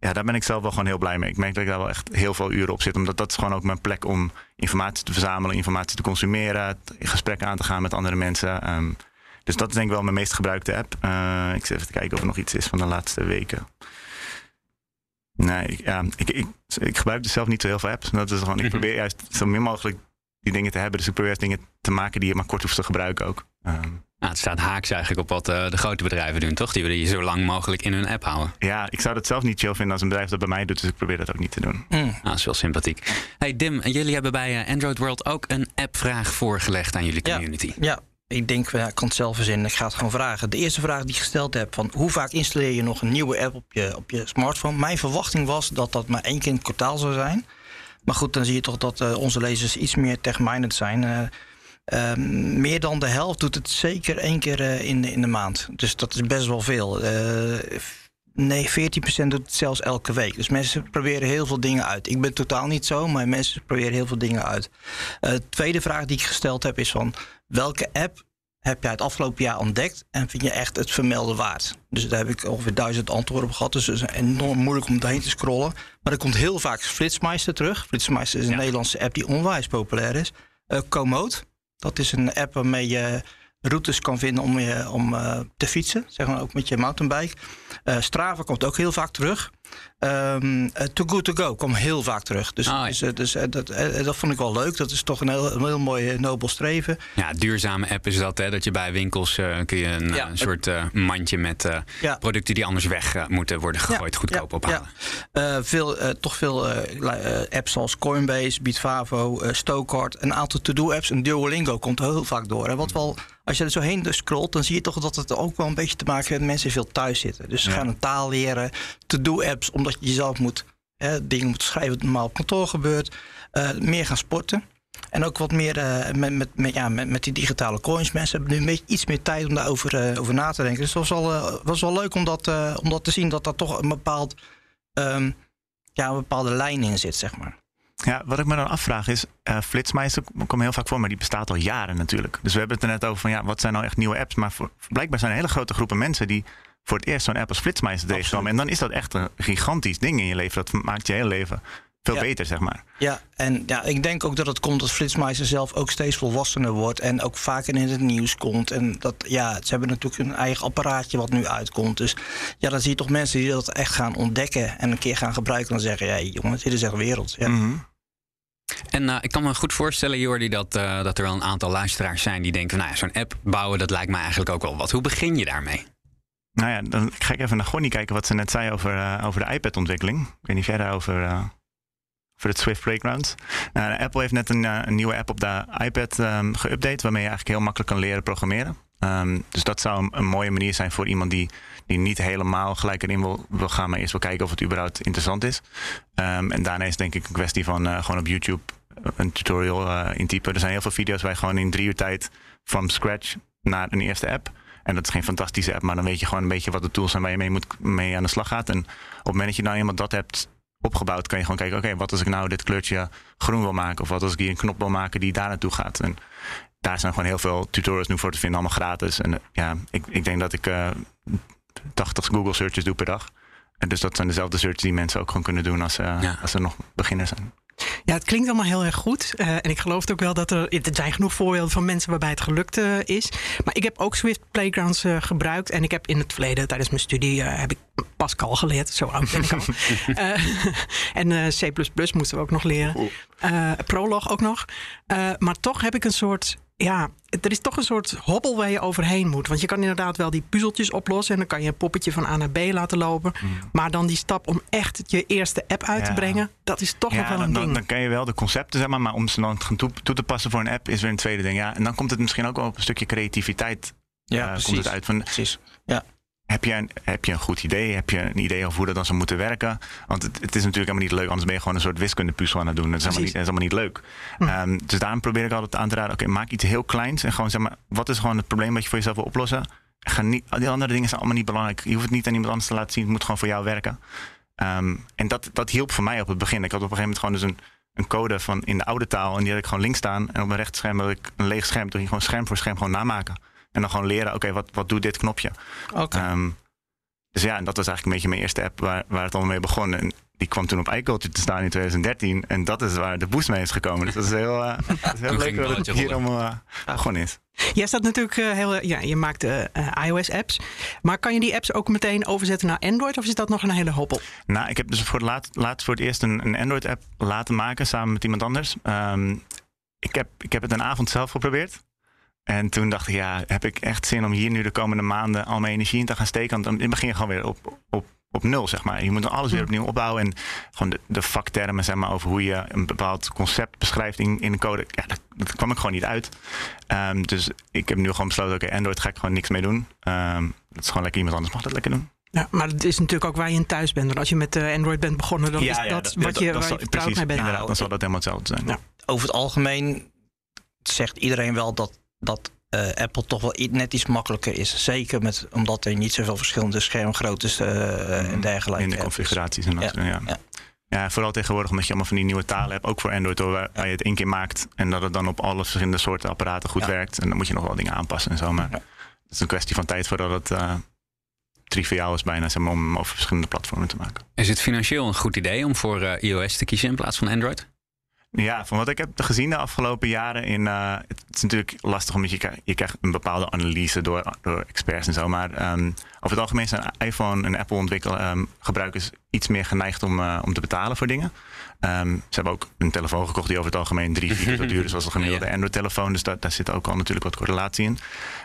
ja, daar ben ik zelf wel gewoon heel blij mee. Ik merk dat ik daar wel echt heel veel uren op zit. Omdat dat is gewoon ook mijn plek om informatie te verzamelen, informatie te consumeren, gesprekken aan te gaan met andere mensen. Ehm, dus dat is denk ik wel mijn meest gebruikte app. Uh, ik zit even te kijken of er nog iets is van de laatste weken. Nee, ik, ja, ik, ik, ik gebruik dus zelf niet zo heel veel apps. Dat is gewoon, ik Mhm. probeer juist zo min mogelijk die dingen te hebben. Dus ik probeer dingen te maken die je maar kort hoeft te gebruiken ook. Ehm, Nou, het staat haaks eigenlijk op wat eh, de grote bedrijven doen, toch? Die willen je zo lang mogelijk in hun app houden. ja, ik zou dat zelf niet chill vinden als een bedrijf dat bij mij doet. Dus ik probeer dat ook niet te doen. Mm. Nou, dat is wel sympathiek. Hey Dim, jullie hebben bij eh, Android World ook een appvraag voorgelegd aan jullie Ja. community. Ja, ik denk, ja, ik kan het zelf verzinnen. Ik ga het gewoon vragen. De eerste vraag die ik gesteld heb: van hoe vaak installeer je nog een nieuwe app op je, op je smartphone? Mijn verwachting was dat dat maar één keer in het kwartaal zou zijn. Maar goed, dan zie je toch dat eh, onze lezers iets meer tech-minded zijn. Eh, eh, meer dan de helft doet het zeker één keer eh, in, de, in de maand. Dus dat is best wel veel. Eh, nee, 14% doet het zelfs elke week. Dus mensen proberen heel veel dingen uit. Ik ben totaal niet zo, maar mensen proberen heel veel dingen uit. Eh, de tweede vraag die ik gesteld heb is van... welke app heb jij het afgelopen jaar ontdekt... en vind je echt het vermelden waard? Dus daar heb ik ongeveer duizend antwoorden op gehad. Dus het is enorm moeilijk om daarheen te scrollen. Maar er komt heel vaak Flitsmeister terug. Flitsmeister is een Ja. Nederlandse app die onwijs populair is. Eh Komoot, dat is een app waarmee je routes kan vinden om, je, om eh, te fietsen. Zeg maar ook met je mountainbike. Eh Strava komt ook heel vaak terug. Eh, Too Good To Go komt heel vaak terug. Dus, Ah, ja. dus, dus dat, dat vond ik wel leuk. Dat is toch een heel, een heel mooi nobel streven. Ja, duurzame app is dat, hè? Dat je bij winkels kun je een Ja, soort mandje met Ja. producten die anders weg moeten worden gegooid, goedkoop ophalen. ja. Veel, toch veel apps zoals Coinbase, Bitfavo, Stokart. Een aantal to-do-apps. En Duolingo komt heel vaak door. Hè. Wat wel, als je er zo heen dus scrolt, dan zie je toch dat het ook wel een beetje te maken heeft met mensen veel thuis zitten. Dus ze gaan een taal leren. To-do-apps, omdat je jezelf moet, hè, dingen moet schrijven wat normaal op kantoor gebeurt. Eh, meer gaan sporten. En ook wat meer eh, met, met, met, ja, met, met die digitale coins. Mensen hebben nu een beetje iets meer tijd om daarover eh, over na te denken. Dus het was wel, was wel leuk om dat, om dat te zien dat daar toch een bepaald ehm, ja, een bepaalde lijn in zit, zeg maar. Ja, wat ik me dan afvraag is, eh Flitsmeister komt heel vaak voor, maar die bestaat al jaren natuurlijk. Dus we hebben het er net over van, ja, wat zijn nou echt nieuwe apps? Maar voor, blijkbaar zijn er hele grote groepen mensen die voor het eerst zo'n app als Flitsmeister tegenkomen. En dan is dat echt een gigantisch ding in je leven. Dat maakt je hele leven veel Ja. beter, zeg maar. Ja, en ja, ik denk ook dat het komt dat Flitsmeister zelf ook steeds volwassener wordt en ook vaker in het nieuws komt. En dat, ja, ze hebben natuurlijk een eigen apparaatje wat nu uitkomt. Dus ja, dan zie je toch mensen die dat echt gaan ontdekken en een keer gaan gebruiken en dan zeggen, ja, jongens, dit is echt wereld. Ja. Mhm. En eh, ik kan me goed voorstellen, Jordi, dat, eh, dat er wel een aantal luisteraars zijn die denken: nou ja, zo'n app bouwen, dat lijkt me eigenlijk ook wel wat. Hoe begin je daarmee? Nou ja, dan ga ik even naar Gonnie kijken wat ze net zei over, eh, over de iPad-ontwikkeling. Ik weet niet jij daarover... eh, voor het Swift Playground. Nou, Apple heeft net een, eh, een nieuwe app op de iPad ehm geüpdate, waarmee je eigenlijk heel makkelijk kan leren programmeren. Ehm, dus dat zou een, mooie manier zijn voor iemand die, die niet helemaal gelijk erin wil, wil gaan, maar eerst wil kijken of het überhaupt interessant is. Ehm, en daarna is denk ik een kwestie van eh, gewoon op YouTube een tutorial eh, intypen. Er zijn heel veel video's waar je gewoon in drie uur tijd from scratch naar een eerste app. En dat is geen fantastische app, maar dan weet je gewoon een beetje wat de tools zijn waar je mee, moet, mee aan de slag gaat. En op het moment dat je nou eenmaal dat hebt opgebouwd, kan je gewoon kijken, oké, wat als ik nou dit kleurtje groen wil maken? Of wat als ik hier een knop wil maken die daar naartoe gaat? En daar zijn gewoon heel veel tutorials nu voor te vinden, allemaal gratis. En eh, ja, ik, ik denk dat ik eh 80 Google searches doe per dag. En dus dat zijn dezelfde searches die mensen ook gewoon kunnen doen als, eh, Ja. als ze nog beginners zijn. Ja, het klinkt allemaal heel erg goed. Eh, en ik geloof ook wel dat er... Er zijn genoeg voorbeelden van mensen waarbij het gelukt eh, is. Maar ik heb ook Swift Playgrounds eh, gebruikt. En ik heb in het verleden, tijdens mijn studie, heb ik Pascal geleerd. Zo oud ben ik al. <laughs> <laughs> En C++ moesten we ook nog leren. Prolog ook nog. Maar toch heb ik een soort... Ja, er is toch een soort hobbel waar je overheen moet. Want je kan inderdaad wel die puzzeltjes oplossen. En dan kan je een poppetje van A naar B laten lopen. Maar dan die stap om echt je eerste app uit te Ja. brengen... dat is toch nog wel dan, een dan, ding. dan ken je wel de concepten, zeg maar, maar om ze dan te gaan toe, toe te passen voor een app is weer een tweede ding. Ja, en dan komt het misschien ook wel op een stukje creativiteit Ja, eh, komt het uit. Van, Precies. Heb, je een, heb je een goed idee? Heb je een idee over hoe dat dan zou moeten werken? Want het, het is natuurlijk helemaal niet leuk, anders ben je gewoon een soort wiskundepuzzel aan het doen. Dat is helemaal niet, dat is niet leuk. Ehm, dus daarom probeer ik altijd aan te raden, oké, maak iets heel kleins en gewoon zeg maar, wat is gewoon het probleem dat je voor jezelf wil oplossen? Ga niet, al die andere dingen zijn allemaal niet belangrijk. Je hoeft het niet aan iemand anders te laten zien, het moet gewoon voor jou werken. Ehm, en dat, dat hielp voor mij op het begin. Ik had op een gegeven moment gewoon dus een, een code van in de oude taal. En die had ik gewoon links staan. En op mijn rechterscherm had ik een leeg scherm. Toen ging ik gewoon scherm voor scherm gewoon namaken. En dan gewoon leren, oké, wat, wat doet dit knopje? Oké. Ehm, dus ja, en dat was eigenlijk een beetje mijn eerste app waar, waar het allemaal mee begon. En die kwam toen op iCulture te staan in 2013. En dat is waar de boost mee is gekomen. Dus dat is heel, uh, <laughs> dat is heel leuk dat het hier rollen. allemaal uh, begonnen is. Jij staat natuurlijk eh, heel, ja, je maakt eh, eh, iOS-apps. Maar kan je die apps ook meteen overzetten naar Android? Of is dat nog een hele hoppel? Nou, ik heb dus voor het laatst, laatst voor het eerst een, een Android-app laten maken samen met iemand anders. Ehm, ik, heb, ik heb het een avond zelf geprobeerd. En toen dacht ik, ja, heb ik echt zin om hier nu de komende maanden al mijn energie in te gaan steken? Want dan begin je gewoon weer op, op, op nul, zeg maar. Je moet dan alles weer opnieuw opbouwen. En gewoon de, de vaktermen, zeg maar, over hoe je een bepaald concept beschrijft in, in een code. Ja, dat, dat kwam ik gewoon niet uit. Ehm, dus ik heb nu gewoon besloten, oké, Android ga ik gewoon niks mee doen. Ehm, dat is gewoon lekker, iemand anders mag dat lekker doen. Ja, maar het is natuurlijk ook waar je in thuis bent. Want als je met eh, Android bent begonnen, dan is dat, wat je, waar zal- je vertrouwd precies, mee bent. Inderdaad, dan zal dat helemaal hetzelfde zijn. Ja. Over het algemeen zegt iedereen wel dat, dat eh, Apple toch wel net iets makkelijker is. Zeker met, omdat er niet zoveel verschillende schermgroottes eh, en dergelijke In de configuraties en dat. Ja, Ja. ja. Ja. vooral tegenwoordig omdat je allemaal van die nieuwe talen hebt. Ook voor Android, hoor, waar, je het één keer maakt. En dat het dan op alle verschillende soorten apparaten goed Ja. werkt. En dan moet je nog wel dingen aanpassen en zo. Maar Ja. het is een kwestie van tijd voordat het eh, triviaal is bijna zeg maar, om hem over verschillende platformen te maken. Is het financieel een goed idee om voor iOS te kiezen in plaats van Android? Ja, van wat ik heb gezien de afgelopen jaren in. eh, het is natuurlijk lastig omdat je, krijgt- je krijgt een bepaalde analyse door, door experts en zo. Maar ehm, over het algemeen zijn iPhone en Apple ontwikkel, ehm, gebruikers iets meer geneigd om, eh, om te betalen voor dingen. Ehm, ze hebben ook een telefoon gekocht die over het algemeen drie, vier keer duur is als een <laughs> gemiddelde Ja. Android-telefoon. Dus daar, daar zit ook al natuurlijk wat correlatie in.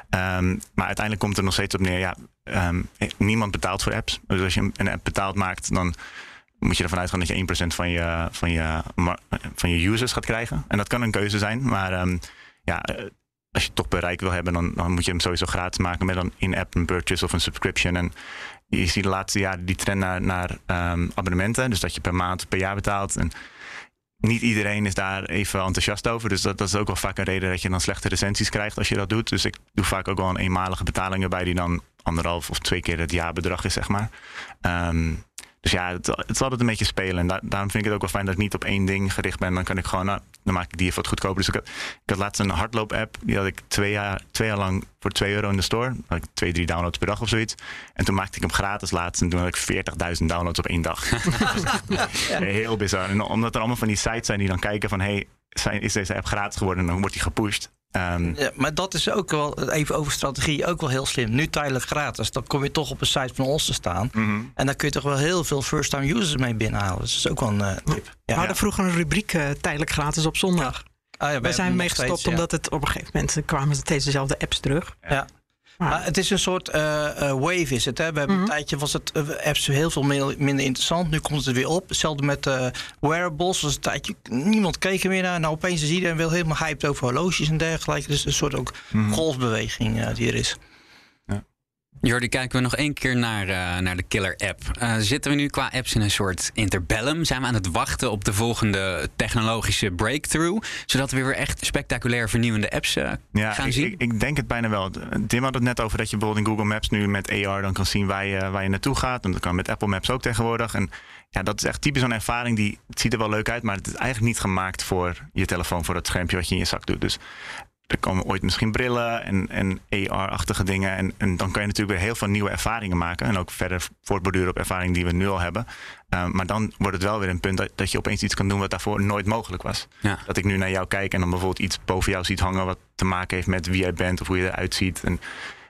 Maar uiteindelijk komt er nog steeds op neer, ja, niemand betaalt voor apps. Dus als je een app betaald maakt, dan moet je ervan uitgaan dat je 1% van je, van, je, van je users gaat krijgen. En dat kan een keuze zijn. Maar ehm, ja, eh, als je toch bereik wil hebben, dan, dan moet je hem sowieso gratis maken met een in-app een purchase of een subscription. En je ziet de laatste jaren die trend naar, naar ehm, abonnementen. Dus dat je per maand, per jaar betaalt. En niet iedereen is daar even enthousiast over. Dus dat, dat is ook wel vaak een reden dat je dan slechte recensies krijgt als je dat doet. Dus ik doe vaak ook wel een eenmalige betaling erbij die dan anderhalf of twee keer het jaarbedrag is, zeg maar. Ehm, dus ja, het, het is altijd een beetje spelen. En da- daarom vind ik het ook wel fijn dat ik niet op één ding gericht ben. Dan kan ik gewoon, nou, dan maak ik die even wat goedkoper. Dus ik had, ik had laatst een hardloop-app. Die had ik twee jaar, twee jaar lang voor 2 euro in de store. Dan had ik twee, drie downloads per dag of zoiets. En toen maakte ik hem gratis laatst. En toen had ik 40.000 downloads op één dag. <laughs> Heel bizar. En omdat er allemaal van die sites zijn die dan kijken van... hey, zijn, is deze app gratis geworden? En dan wordt die gepusht. Ehm, Ja, maar dat is ook wel, even over strategie, ook wel heel slim. Nu tijdelijk gratis. Dan kom je toch op een site van ons te staan. mhm. En daar kun je toch wel heel veel first-time users mee binnenhalen. Dus dat is ook wel een eh, tip. We Ja, hadden vroeger een rubriek eh, tijdelijk gratis op zondag. Ah, ja, Wij zijn nog mee steeds, gestopt ja. omdat het op een gegeven moment kwamen steeds dezelfde apps terug. Ja. Maar- het is een soort eh, eh, wave is het. Hè? We hebben Mhm. een tijdje was het apps heel veel minder, minder interessant. Nu komt het weer op. Hetzelfde met wearables. Was een tijdje niemand keek er meer naar. Nou opeens is iedereen wel helemaal hyped over horloges en dergelijke. Dus een soort ook Mhm. golfbeweging die er is. Jordi, kijken we nog één keer naar, eh, naar de killer app. Eh, zitten we nu qua apps in een soort interbellum? Zijn we aan het wachten op de volgende technologische breakthrough? Zodat we weer echt spectaculair vernieuwende apps eh, Ja, gaan ik, zien? ik, ik denk het bijna wel. Tim had het net over dat je bijvoorbeeld in Google Maps nu met AR dan kan zien waar je, waar je naartoe gaat. En dat kan met Apple Maps ook tegenwoordig. En ja, dat is echt typisch zo'n ervaring die het ziet er wel leuk uit, maar het is eigenlijk niet gemaakt voor je telefoon, voor dat schermpje wat je in je zak doet. Dus er komen ooit misschien brillen en, en AR-achtige dingen. En, en dan kan je natuurlijk weer heel veel nieuwe ervaringen maken. En ook verder voortborduren op ervaringen die we nu al hebben. Uh, maar dan wordt het wel weer een punt dat, dat je opeens iets kan doen wat daarvoor nooit mogelijk was. Ja. Dat ik nu naar jou kijk en dan bijvoorbeeld iets boven jou ziet hangen wat te maken heeft met wie jij bent of hoe je eruit ziet. En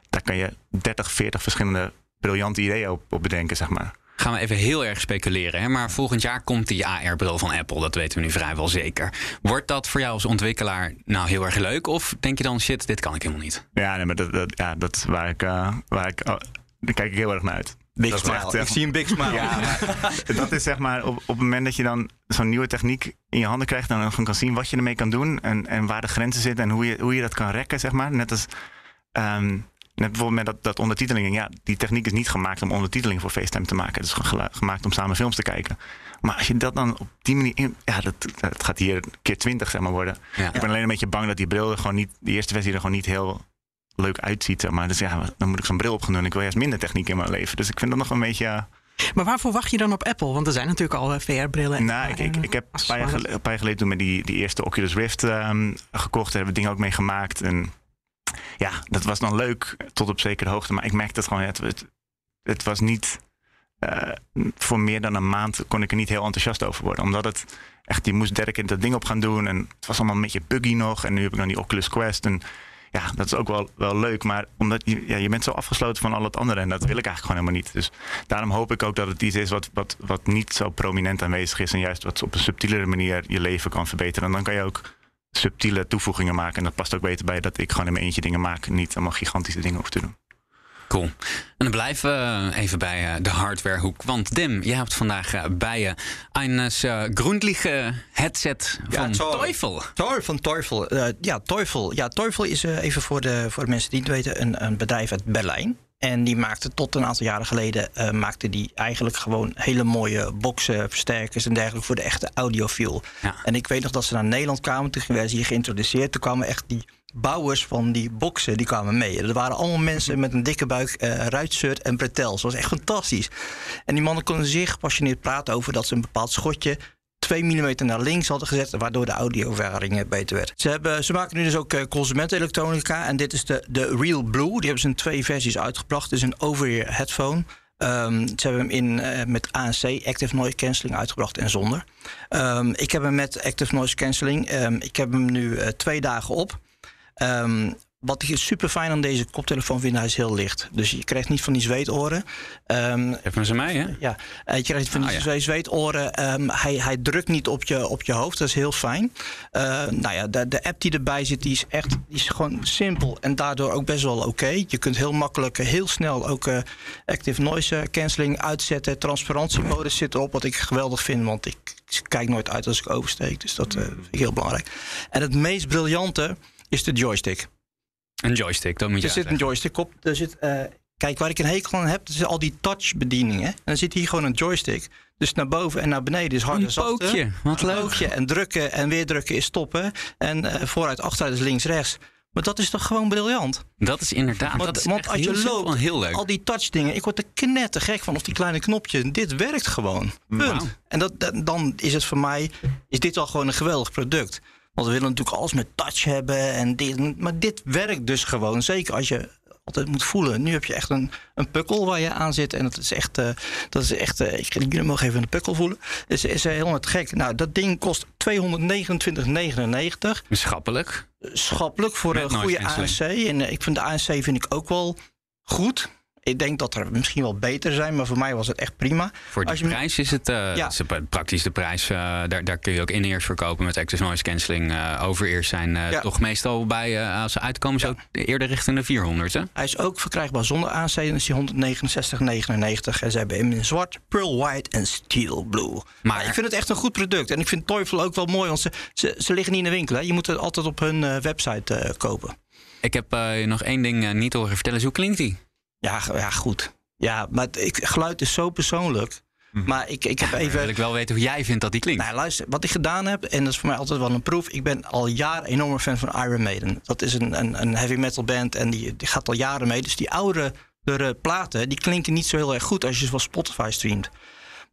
daar kan je 30, 40 verschillende briljante ideeën op, op bedenken, zeg maar. Gaan we even heel erg speculeren. Hè? Maar volgend jaar komt die AR-bril van Apple. Dat weten we nu vrijwel zeker. Wordt dat voor jou als ontwikkelaar nou heel erg leuk? Of denk je dan, shit, dit kan ik helemaal niet? Ja, nee, maar dat, dat, ja, dat is waar ik, uh, waar ik oh, daar kijk ik heel erg naar uit. Big smile. echt, eh, ik zie een big smile. Ja, maar <laughs> dat is zeg maar op, op het moment dat je dan zo'n nieuwe techniek in je handen krijgt en dan gewoon kan zien wat je ermee kan doen en, en waar de grenzen zitten en hoe je, hoe je dat kan rekken, zeg maar. Net als um, net bijvoorbeeld met dat, dat ondertiteling. Ja, die techniek is niet gemaakt om ondertiteling voor FaceTime te maken. Het is gemaakt om samen films te kijken. Maar als je dat dan op die manier. In, ja, dat, dat gaat hier keer twintig zeg maar worden. Ja. Ik ben alleen een beetje bang dat die bril er gewoon niet. Die eerste versie er gewoon niet heel leuk uitziet. Zeg maar. Dus ja, dan moet ik zo'n bril op gaan doen. Ik wil juist minder techniek in mijn leven. Dus ik vind dat nog een beetje. Maar waarvoor wacht je dan op Apple? Want er zijn natuurlijk al VR-brillen. Nou, ik, ik, ik heb een paar, jaar geleden, een paar jaar geleden toen met die, die eerste Oculus Rift um, gekocht. Daar hebben we dingen ook mee gemaakt. En ja, dat was dan leuk tot op zekere hoogte. Maar ik merkte het gewoon, het, het, was niet... eh, voor meer dan een maand kon ik er niet heel enthousiast over worden. Omdat het echt, die moest Dirk dat ding op gaan doen. En het was allemaal een beetje buggy nog. En nu heb ik dan die Oculus Quest. En ja, dat is ook wel, wel leuk. Maar omdat je, ja, je bent zo afgesloten van al het andere. En dat wil ik eigenlijk gewoon helemaal niet. Dus daarom hoop ik ook dat het iets is wat, wat, wat niet zo prominent aanwezig is. En juist wat op een subtielere manier je leven kan verbeteren. En dan kan je ook subtiele toevoegingen maken. En dat past ook beter bij dat ik gewoon in mijn eentje dingen maak. En niet allemaal gigantische dingen hoef te doen. Cool. En dan blijven we even bij eh, de hardwarehoek. Want Dim, je hebt vandaag eh, bij je een uh, grundlige headset Ja, van zo. Teufel. Tor van Teufel. Eh, ja, Teufel. Ja, Teufel is eh, even voor de, voor de mensen die het niet weten een, een bedrijf uit Berlijn. En die maakte tot een aantal jaren geleden eh, maakte die eigenlijk gewoon hele mooie boxen, versterkers en dergelijke voor de echte audiofiel. Ja. En ik weet nog dat ze naar Nederland kwamen, toen werden ze hier geïntroduceerd. Toen kwamen echt die bouwers van die boxen, die kwamen mee. Er waren allemaal mensen met een dikke buik, eh ruitshirt en bretels. Dat was echt fantastisch. En die mannen konden zeer gepassioneerd praten over dat ze een bepaald schotje 2 mm naar links hadden gezet, waardoor de audioervaring beter werd. Ze, hebben, ze maken nu dus ook eh, consumentenelektronica en dit is de, de Real Blue. Die hebben ze in twee versies uitgebracht. Het is een over-ear headphone. Ehm, ze hebben hem in, eh, met ANC, Active Noise Cancelling, uitgebracht en zonder. Ehm, ik heb hem met Active Noise Cancelling. Ehm, ik heb hem nu eh, twee dagen op. wat ik super fijn aan deze koptelefoon vind, hij is heel licht. Dus je krijgt niet van die zweetoren. Ehm, Even ze mij, hè? ja, eh, je krijgt van die Ah, ja. zweetoren. Ehm, hij, hij drukt niet op je, op je hoofd. Dat is heel fijn. Eh, nou ja, de, de app die erbij zit, die is echt die is gewoon simpel. En daardoor ook best wel oké. Je kunt heel makkelijk, eh, heel snel ook active noise cancelling uitzetten. Transparantiemodus zit erop, wat ik geweldig vind. Want ik, kijk nooit uit als ik oversteek. Dus dat eh, vind ik heel belangrijk. En het meest briljante is de joystick. Een joystick, dat moet je Er zit een joystick op. Er zit, eh, kijk, waar ik een hekel aan heb, dat zijn al die touchbedieningen. En dan zit hier gewoon een joystick. Dus naar boven en naar beneden is harder Een zachter. pookje, wat Een leuk. pookje en drukken en weer drukken is stoppen. En eh, vooruit, achteruit is links, rechts. Maar dat is toch gewoon briljant? Dat is inderdaad, Want, dat is want als je loopt, heel leuk. al die touchdingen, ik word er knettergek van. Of die kleine knopjes, dit werkt gewoon. Punt. En dat- dan is het voor mij, is dit al gewoon een geweldig product. Want we willen natuurlijk alles met touch hebben en dit. Maar dit werkt dus gewoon. Zeker als je altijd moet voelen. Nu heb je echt een, een pukkel waar je aan zit. En dat is echt, eh, dat is echt eh, ik, jullie mogen even een pukkel voelen. Is, is helemaal te gek. Nou, dat ding kost 229,99 Schappelijk. schappelijk voor Met een goede ANC. En eh, ik vind de ANC vind ik ook wel goed. Ik denk dat er misschien wel beter zijn, maar voor mij was het echt prima. Voor Als je- prijs is het Ja. is pra- praktisch de prijs. eh, daar, daar kun je ook in-ears verkopen met Active Noise Cancelling. over-ears zijn Ja. toch meestal bij, als ze uitkomen, zo eerder richting de 400. Hè? Hij is ook verkrijgbaar zonder ANC. Is hij 169,99. En ze hebben hem in zwart, pearl white en steel blue. Maar- ik vind het echt een goed product. En ik vind Teufel ook wel mooi, want ze, ze, ze liggen niet in de winkel. Hè. Je moet het altijd op hun website kopen. Ik heb nog één ding niet horen vertellen. Hoe klinkt die? Ja, ja goed. Ja, maar het, ik, geluid is zo persoonlijk. Maar ik, ik heb even... wil ik wel weten hoe jij vindt dat die klinkt. Nou, luister, wat ik gedaan heb, en dat is voor mij altijd wel een proef. Ik ben al jaren enorme fan van Iron Maiden. Dat is een, een, een heavy metal band en die, die gaat al jaren mee. Dus die oude de platen, die klinken niet zo heel erg goed als je ze van Spotify streamt.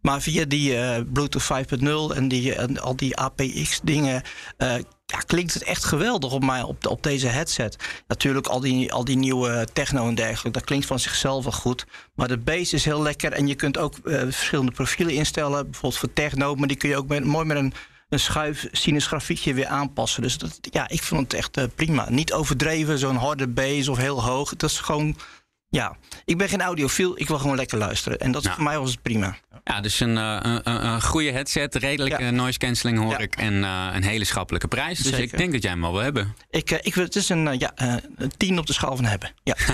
Maar via die eh, Bluetooth 5.0 en, die, en al die APX dingen. eh, ja, klinkt het echt geweldig op, mij, op, op deze headset. Natuurlijk, al die, al die nieuwe techno en dergelijke, dat klinkt van zichzelf wel goed. Maar de bass is heel lekker en je kunt ook eh, verschillende profielen instellen. Bijvoorbeeld voor techno, maar die kun je ook met, mooi met een, een schuif weer aanpassen. Dus dat, ja, ik vond het echt eh, prima. Niet overdreven, zo'n harde bass of heel hoog. Dat is gewoon, ja, ik ben geen audiofiel, ik wil gewoon lekker luisteren. En dat is Nou. voor mij was het prima. Ja, dus een, eh, een, een, een goede headset, redelijke Ja. noise cancelling hoor Ja. ik. En eh, een hele schappelijke prijs. Dus ik denk dat jij hem wel wil hebben. Ik, eh, ik, wil- het is een, eh, ja, eh, een tien op de schaal van hebben. Ja. <laughs>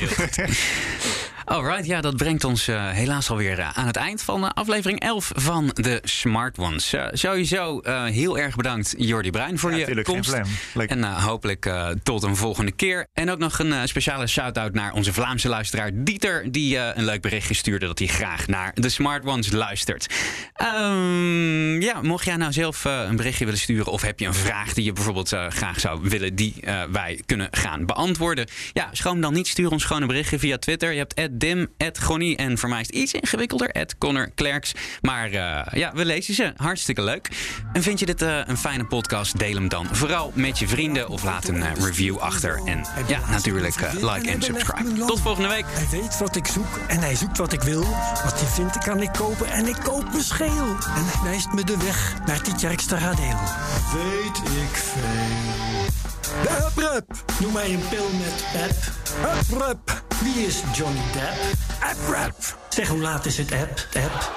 <laughs> Alright, ja, dat brengt ons eh, helaas alweer eh, aan het eind van eh, aflevering 11 van de Smart Ones. Sowieso heel erg bedankt, Jordi Bruin, voor Ja, je tuurlijk, komst. En hopelijk tot een volgende keer. En ook nog een speciale shout-out naar onze Vlaamse luisteraar Dieter... die een leuk berichtje stuurde dat hij graag naar de Smart Ones luistert. Ehm, ja, mocht jij nou zelf een berichtje willen sturen... of heb je een vraag die je bijvoorbeeld graag zou willen... die wij kunnen gaan beantwoorden... ja, schroom dan niet, stuur ons gewoon een berichtje via Twitter. Je hebt Dim, Gonnie en voor mij is het iets ingewikkelder, Connor Klerks. Maar uh, ja, we lezen ze. Hartstikke leuk. En vind je dit uh, een fijne podcast? Deel hem dan vooral met je vrienden of laat een uh, review achter. En ja, natuurlijk like en subscribe. Tot volgende week. Hij weet wat ik zoek en hij zoekt wat ik wil. Wat hij vindt kan ik kopen en ik koop me scheel. En hij wijst me de weg naar Tietjerkster Radeel. Weet ik veel. De. Noem mij een pil met app. Uprep. Wie is Johnny Depp? Uprep. Zeg, hoe laat is het app? App.